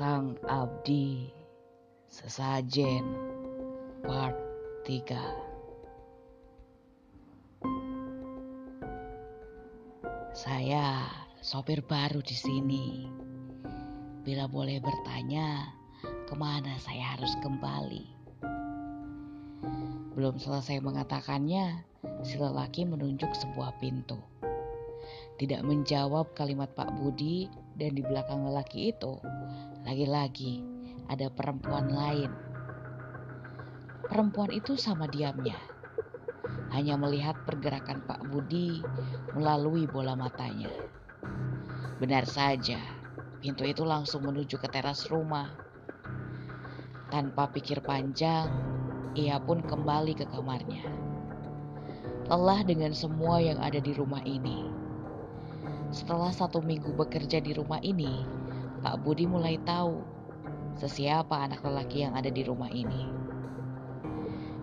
Sang Abdi Sesajen Part 3 Saya sopir baru di sini. Bila boleh bertanya, ke mana saya harus kembali? Belum selesai mengatakannya, si lelaki menunjuk sebuah pintu. Tidak menjawab kalimat Pak Budi dan di belakang lelaki itu, lagi-lagi ada perempuan lain. Perempuan itu sama diamnya hanya melihat pergerakan Pak Budi melalui bola matanya. Benar saja, pintu itu langsung menuju ke teras rumah. Tanpa pikir panjang, ia pun kembali ke kamarnya. Lelah dengan semua yang ada di rumah ini. Setelah satu minggu bekerja di rumah ini, Pak Budi mulai tahu sesiapa anak lelaki yang ada di rumah ini.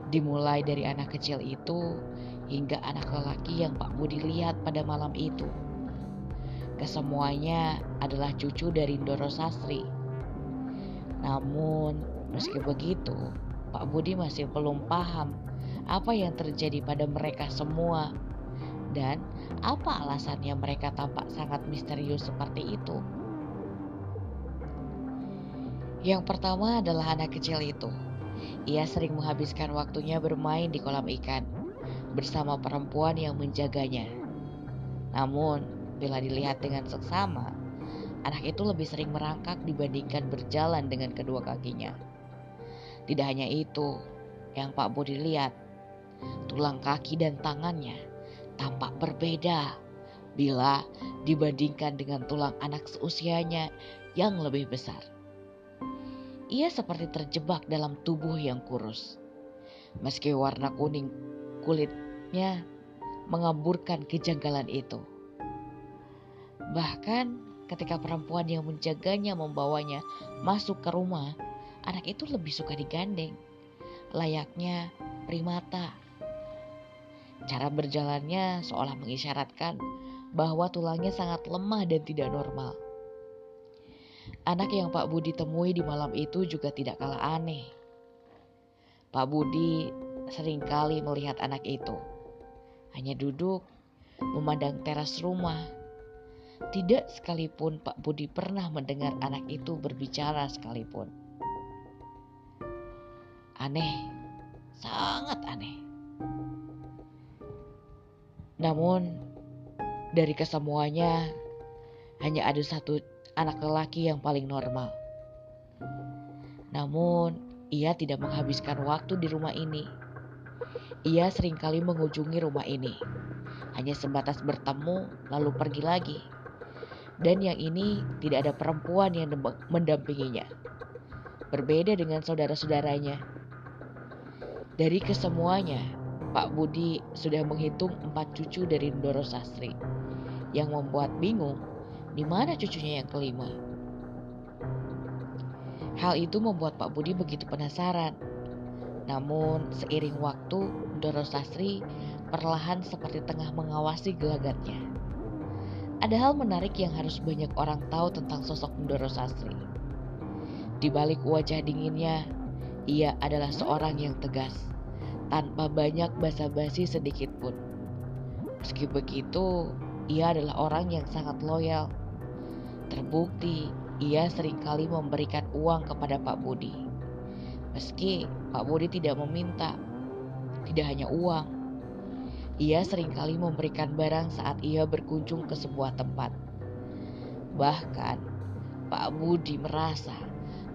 Dimulai dari anak kecil itu hingga anak lelaki yang Pak Budi lihat pada malam itu. Kesemuanya adalah cucu dari Ndoro Sastri. Namun, meski begitu, Pak Budi masih belum paham apa yang terjadi pada mereka semua dan apa alasannya mereka tampak sangat misterius seperti itu. Yang pertama adalah anak kecil itu. Ia sering menghabiskan waktunya bermain di kolam ikan bersama perempuan yang menjaganya. Namun, bila dilihat dengan seksama, anak itu lebih sering merangkak dibandingkan berjalan dengan kedua kakinya. Tidak hanya itu yang Pak Budi lihat, tulang kaki dan tangannya tampak berbeda bila dibandingkan dengan tulang anak seusianya yang lebih besar. Ia seperti terjebak dalam tubuh yang kurus. Meski warna kuning kulitnya mengaburkan kejanggalan itu. Bahkan ketika perempuan yang menjaganya membawanya masuk ke rumah, anak itu lebih suka digandeng, layaknya primata. Cara berjalannya seolah mengisyaratkan bahwa tulangnya sangat lemah dan tidak normal. Anak yang Pak Budi temui di malam itu juga tidak kalah aneh. Pak Budi sering kali melihat anak itu. Hanya duduk, memandang teras rumah. Tidak sekalipun Pak Budi pernah mendengar anak itu berbicara sekalipun. Aneh, sangat aneh. Namun, dari kesemuanya, hanya ada satu anak lelaki yang paling normal. Namun, ia tidak menghabiskan waktu di rumah ini. Ia sering kali mengunjungi rumah ini, hanya sebatas bertemu lalu pergi lagi. Dan yang ini tidak ada perempuan yang mendampinginya. Berbeda dengan saudara-saudaranya. Dari kesemuanya, Pak Budi sudah menghitung empat cucu dari Ndoro Sastri. Yang membuat bingung di mana cucunya yang kelima? Hal itu membuat Pak Budi begitu penasaran. Namun seiring waktu, Doro Sastri perlahan seperti tengah mengawasi gelagatnya. Ada hal menarik yang harus banyak orang tahu tentang sosok Doro Sastri. Di balik wajah dinginnya, ia adalah seorang yang tegas, tanpa banyak basa-basi sedikit pun. Meski begitu, ia adalah orang yang sangat loyal Terbukti ia sering kali memberikan uang kepada Pak Budi. Meski Pak Budi tidak meminta, tidak hanya uang. Ia sering kali memberikan barang saat ia berkunjung ke sebuah tempat. Bahkan Pak Budi merasa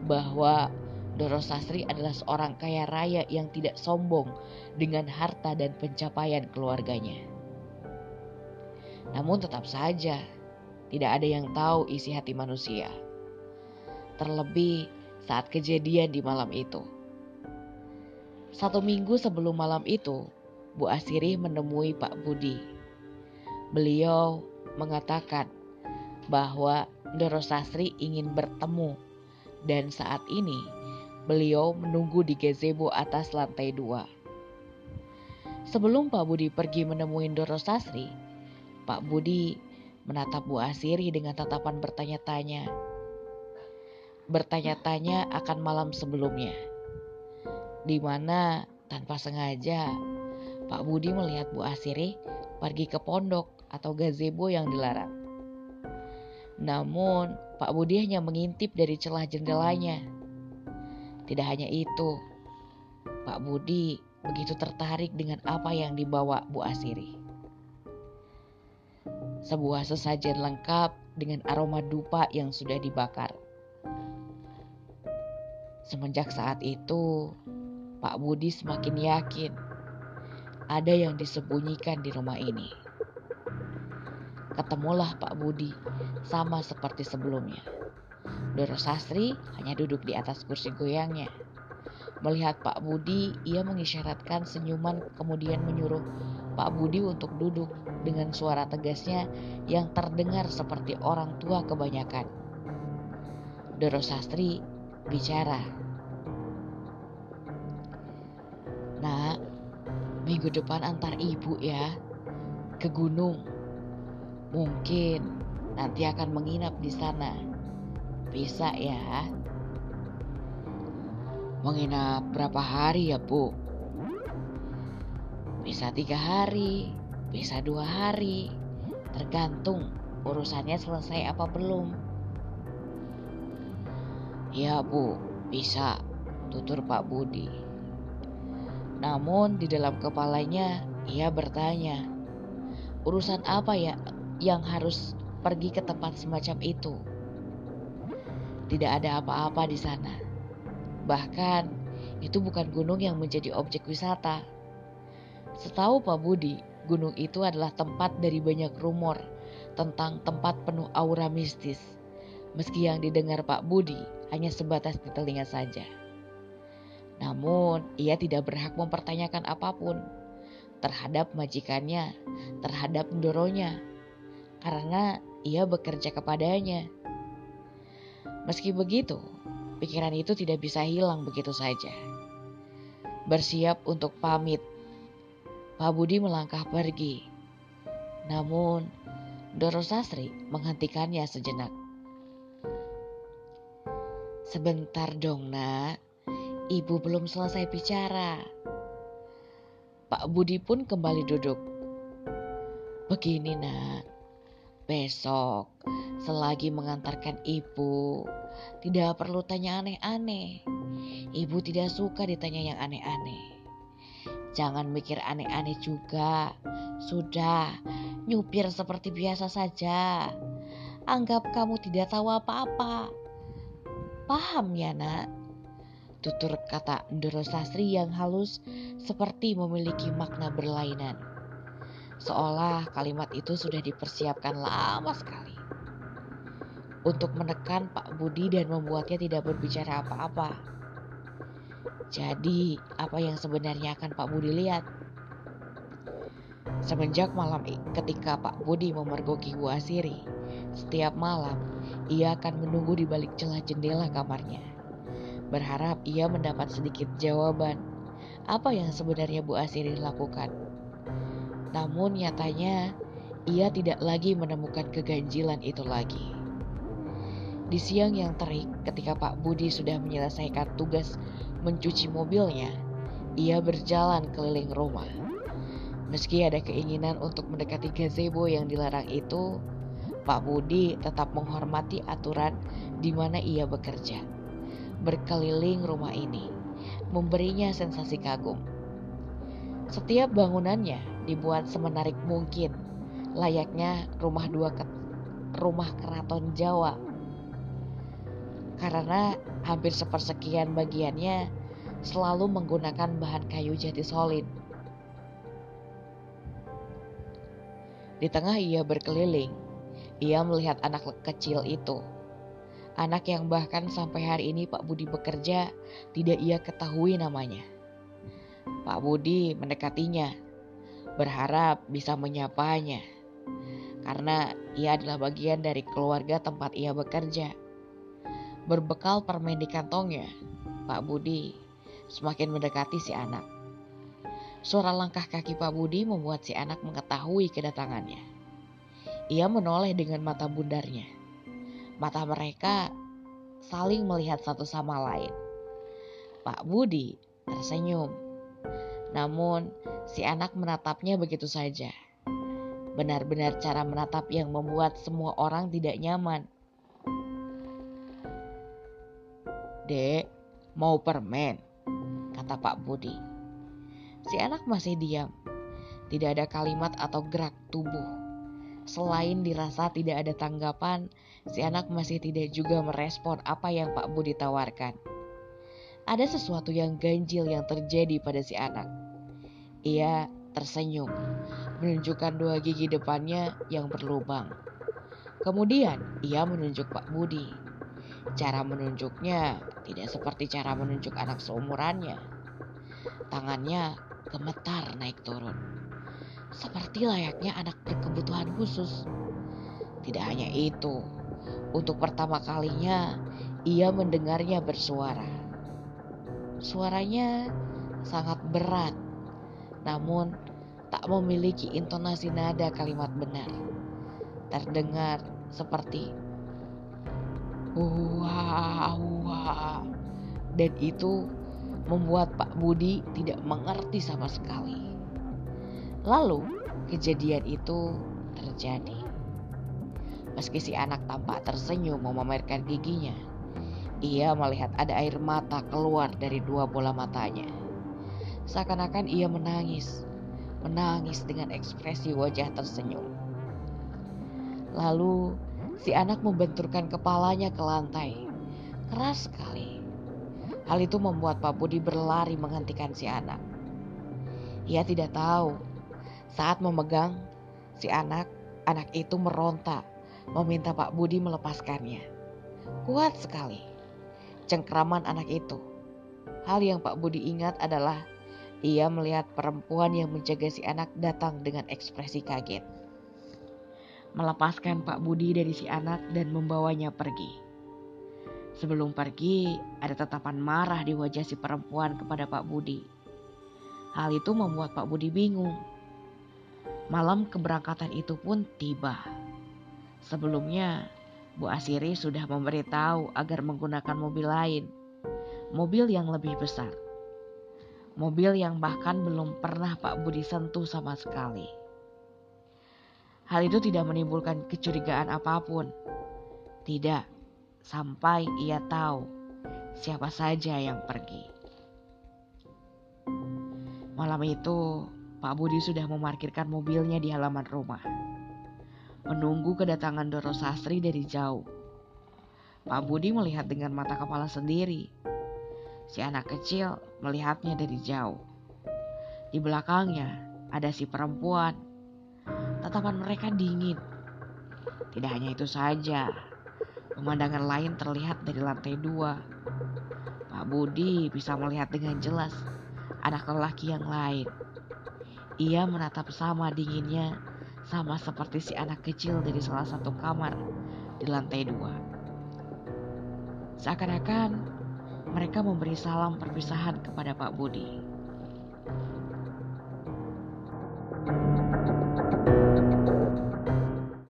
bahwa Doro Sastri adalah seorang kaya raya yang tidak sombong dengan harta dan pencapaian keluarganya. Namun tetap saja tidak ada yang tahu isi hati manusia. Terlebih saat kejadian di malam itu. Satu minggu sebelum malam itu, Bu Asiri menemui Pak Budi. Beliau mengatakan bahwa Doro Sastri ingin bertemu dan saat ini beliau menunggu di gazebo atas lantai dua. Sebelum Pak Budi pergi menemui Doro Sastri, Pak Budi menatap Bu Asiri dengan tatapan bertanya-tanya. bertanya-tanya akan malam sebelumnya. Di mana tanpa sengaja Pak Budi melihat Bu Asiri pergi ke pondok atau gazebo yang dilarang. Namun, Pak Budi hanya mengintip dari celah jendelanya. Tidak hanya itu, Pak Budi begitu tertarik dengan apa yang dibawa Bu Asiri. Sebuah sesajen lengkap dengan aroma dupa yang sudah dibakar. Semenjak saat itu, Pak Budi semakin yakin ada yang disembunyikan di rumah ini. Ketemulah Pak Budi, sama seperti sebelumnya. Doro Sastri hanya duduk di atas kursi goyangnya. Melihat Pak Budi, ia mengisyaratkan senyuman kemudian menyuruh Pak Budi untuk duduk dengan suara tegasnya yang terdengar seperti orang tua kebanyakan. Doro Sastri bicara. Nah, minggu depan antar ibu ya ke gunung. Mungkin nanti akan menginap di sana. Bisa ya? Menginap berapa hari ya bu? Bisa tiga hari, bisa dua hari, tergantung urusannya selesai apa belum. Ya bu, bisa, tutur Pak Budi. Namun di dalam kepalanya ia bertanya, urusan apa ya yang harus pergi ke tempat semacam itu? Tidak ada apa-apa di sana. Bahkan itu bukan gunung yang menjadi objek wisata. Setahu Pak Budi, gunung itu adalah tempat dari banyak rumor tentang tempat penuh aura mistis. Meski yang didengar Pak Budi hanya sebatas di telinga saja. Namun, ia tidak berhak mempertanyakan apa pun terhadap majikannya, terhadap Ndoronya, karena ia bekerja kepadanya. Meski begitu, Pikiran itu tidak bisa hilang begitu saja. Bersiap untuk pamit, Pak Budi melangkah pergi. Namun, Doro Sastri menghentikannya sejenak. Sebentar dong nak, ibu belum selesai bicara. Pak Budi pun kembali duduk. Begini nak, besok selagi mengantarkan ibu tidak perlu tanya aneh-aneh. Ibu tidak suka ditanya yang aneh-aneh. Jangan mikir aneh-aneh juga. Sudah, nyupir seperti biasa saja. Anggap kamu tidak tahu apa-apa. Paham ya nak? Tutur kata Ndoro Sastri yang halus seperti memiliki makna berlainan. Seolah kalimat itu sudah dipersiapkan lama sekali untuk menekan Pak Budi dan membuatnya tidak berbicara apa-apa. Jadi, apa yang sebenarnya akan Pak Budi lihat? Semenjak malam ketika Pak Budi memergoki Bu Asiri, setiap malam ia akan menunggu di balik celah jendela kamarnya. Berharap ia mendapat sedikit jawaban apa yang sebenarnya Bu Asiri lakukan. Namun nyatanya ia tidak lagi menemukan keganjilan itu lagi. Di siang yang terik, ketika Pak Budi sudah menyelesaikan tugas mencuci mobilnya, ia berjalan keliling rumah. Meski ada keinginan untuk mendekati gazebo yang dilarang itu, Pak Budi tetap menghormati aturan di mana ia bekerja. Berkeliling rumah ini memberinya sensasi kagum. Setiap bangunannya dibuat semenarik mungkin, layaknya rumah dua ke rumah keraton Jawa karena hampir sepersekian bagiannya selalu menggunakan bahan kayu jati solid. Di tengah ia berkeliling, ia melihat anak kecil itu. Anak yang bahkan sampai hari ini Pak Budi bekerja tidak ia ketahui namanya. Pak Budi mendekatinya, berharap bisa menyapanya. Karena ia adalah bagian dari keluarga tempat ia bekerja. Berbekal permen di kantongnya, Pak Budi semakin mendekati si anak. Suara langkah kaki Pak Budi membuat si anak mengetahui kedatangannya. Ia menoleh dengan mata bundarnya. Mata mereka saling melihat satu sama lain. Pak Budi tersenyum. Namun si anak menatapnya begitu saja. Benar-benar cara menatap yang membuat semua orang tidak nyaman. Dek, mau permen? Kata Pak Budi. Si anak masih diam. Tidak ada kalimat atau gerak tubuh. Selain dirasa tidak ada tanggapan, si anak masih tidak juga merespon apa yang Pak Budi tawarkan. Ada sesuatu yang ganjil yang terjadi pada si anak. Ia tersenyum, menunjukkan dua gigi depannya yang berlubang. Kemudian ia menunjuk Pak Budi. Cara menunjuknya tidak seperti cara menunjuk anak seumurannya. Tangannya gemetar naik turun seperti layaknya anak berkebutuhan khusus. Tidak hanya itu, untuk pertama kalinya ia mendengarnya bersuara. Suaranya sangat berat, namun tak memiliki intonasi nada kalimat benar. Terdengar seperti wah wah dan itu membuat Pak Budi tidak mengerti sama sekali. Lalu kejadian itu terjadi. Meski si anak tampak tersenyum memamerkan giginya, ia melihat ada air mata keluar dari dua bola matanya. Seakan-akan ia menangis, menangis dengan ekspresi wajah tersenyum. Lalu si anak membenturkan kepalanya ke lantai, keras sekali. Hal itu membuat Pak Budi berlari menghentikan si anak. Ia tidak tahu saat memegang si anak, anak itu meronta, meminta Pak Budi melepaskannya. Kuat sekali cengkraman anak itu. Hal yang Pak Budi ingat adalah ia melihat perempuan yang menjaga si anak datang dengan ekspresi kaget. Melepaskan Pak Budi dari si anak dan membawanya pergi. Sebelum pergi, ada tatapan marah di wajah si perempuan kepada Pak Budi. Hal itu membuat Pak Budi bingung Malam keberangkatan itu pun tiba. Sebelumnya, Bu Asiri sudah memberitahu agar menggunakan mobil lain, mobil yang lebih besar. Mobil yang bahkan belum pernah Pak Budi sentuh sama sekali. Hal itu tidak menimbulkan kecurigaan apa pun. Tidak, sampai ia tahu siapa saja yang pergi. Malam itu, Pak Budi sudah memarkirkan mobilnya di halaman rumah. Menunggu kedatangan Doro Sastri dari jauh. Pak Budi melihat dengan mata kepala sendiri. Si anak kecil melihatnya dari jauh. Di belakangnya ada si perempuan. Tatapan mereka dingin. Tidak hanya itu saja, pemandangan lain terlihat dari lantai dua. Pak Budi bisa melihat dengan jelas anak lelaki yang lain. Ia menatap sama dinginnya, sama seperti si anak kecil dari salah satu kamar di lantai dua. Seakan-akan mereka memberi salam perpisahan kepada Pak Budi. thank you